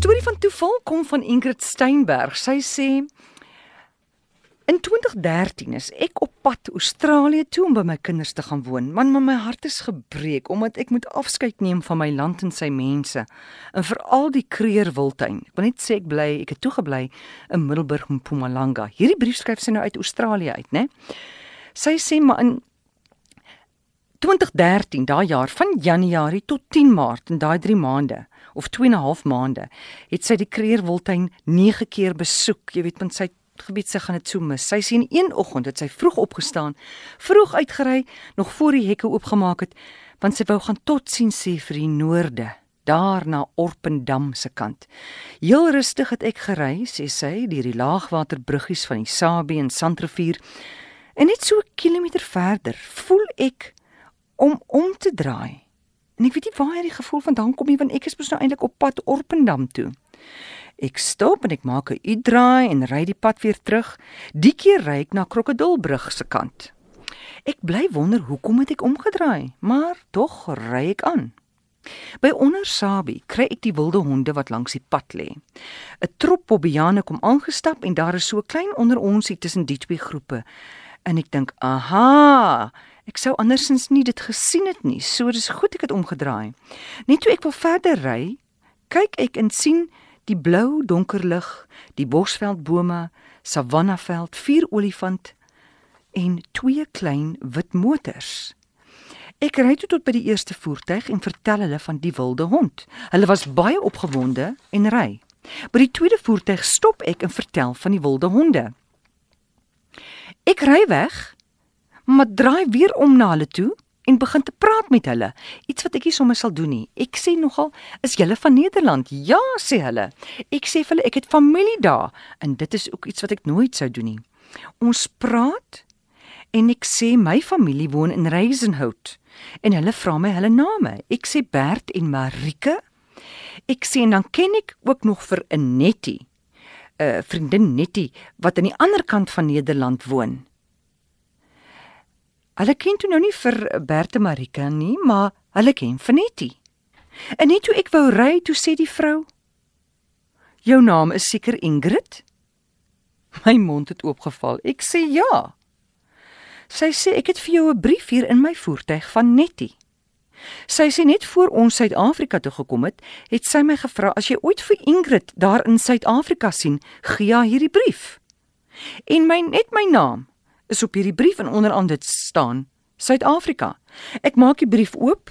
storie van toeval kom van Ingrid Steinberg. Sy sê In 2013 is ek op pad Australië toe om by my kinders te gaan woon. Man, my hart is gebreek omdat ek moet afskeid neem van my land en sy mense en veral die Kreer Wildtuin. Ek wil net sê ek bly, ek het toegebly in Middelburg en Mpumalanga. Hierdie brief skryf sy nou uit Australië uit, né? Sy sê maar in 2013, daai jaar van Januarie tot 10 Maart in daai 3 maande of 2 en 'n half maande, het sy die Kreer Wildtuin 9 keer besoek. Jy weet, want sy gebied sy gaan dit so mis. Sy sien een oggend het sy vroeg opgestaan, vroeg uitgery, nog voor die hekke oopgemaak het, want sy wou gaan tot sien sê vir die noorde, daar na Orpendam se kant. Heel rustig het ek gery, sê sy, deur die laagwaterbruggies van die Sabie en Sandrivier. En net so 'n kilometer verder, voel ek om om te draai. En ek weet nie waar hierdie gevoel vandaan kom nie, want ek is mos nou eintlik op pad Orpendam toe. Ek stop en ek maak 'n U-draai en ry die pad weer terug. Die keer ry ek na Krokodilbrug se kant. Ek bly wonder hoekom het ek omgedraai, maar tog ry ek aan. By Ondersabi kry ek die wilde honde wat langs die pad lê. 'n Trop bobiane kom aangestap en daar is so klein onder ons hier tussen die twee groepe. En ek dink, "Aha, ek sou andersins nie dit gesien het nie. So dis goed ek het omgedraai." Net toe ek wil verder ry, kyk ek en sien die blou donker lig, die bosveldbome, savannaveld, vier olifant en twee klein wit motors. Ek ry toe tot by die eerste voertuig en vertel hulle van die wilde hond. Hulle was baie opgewonde en ry. By die tweede voertuig stop ek en vertel van die wilde honde. Ek ry weg, maar draai weer om na hulle toe en begin te praat met hulle. Iets wat ek nie sommer sal doen nie. Ek sê nogal, "Is julle van Nederland?" "Ja," sê hulle. Ek sê vir hulle, "Ek het familie daar." En dit is ook iets wat ek nooit sou doen nie. Ons praat en ek sê my familie woon in Reisenhout en hulle vra my hulle name. Ek sê Bert en Marike. Ek sê en dan ken ek ook nog vir 'n Nettie. 'n uh, vriendin Nettie wat aan die ander kant van Nederland woon. Hulle ken toe nou nie vir Berthe Marika nie, maar hulle ken Vanetti. En net toe ek wou ry, toe sê die vrou: "Jou naam is seker Ingrid?" My mond het oopgeval. Ek sê: "Ja." Sy sê: "Ek het vir jou 'n brief hier in my voertuig van Nettie." Sy sê net voor ons Suid-Afrika toe gekom het, het sy my gevra as jy ooit vir Ingrid daar in Suid-Afrika sien, gee haar hierdie brief. En my net my naam is op hierdie brief en onderaan dit staan Suid-Afrika. Ek maak die brief oop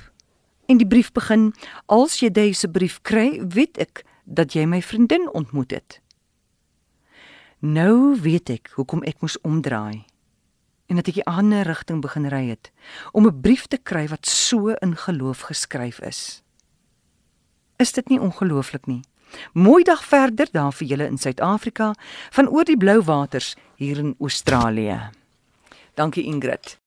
en die brief begin: Als jy deze brief kry, weet ek dat jy my vriendin ontmoet het. Nou weet ek hoekom ek moes omdraai en dat ek 'n ander rigting begin ry het om 'n brief te kry wat so in geloof geskryf is. Is dit nie ongelooflik nie? Mooi dag verder daar vir julle in Suid-Afrika van oor die blou waters hier in Australië. Dankie Ingrid.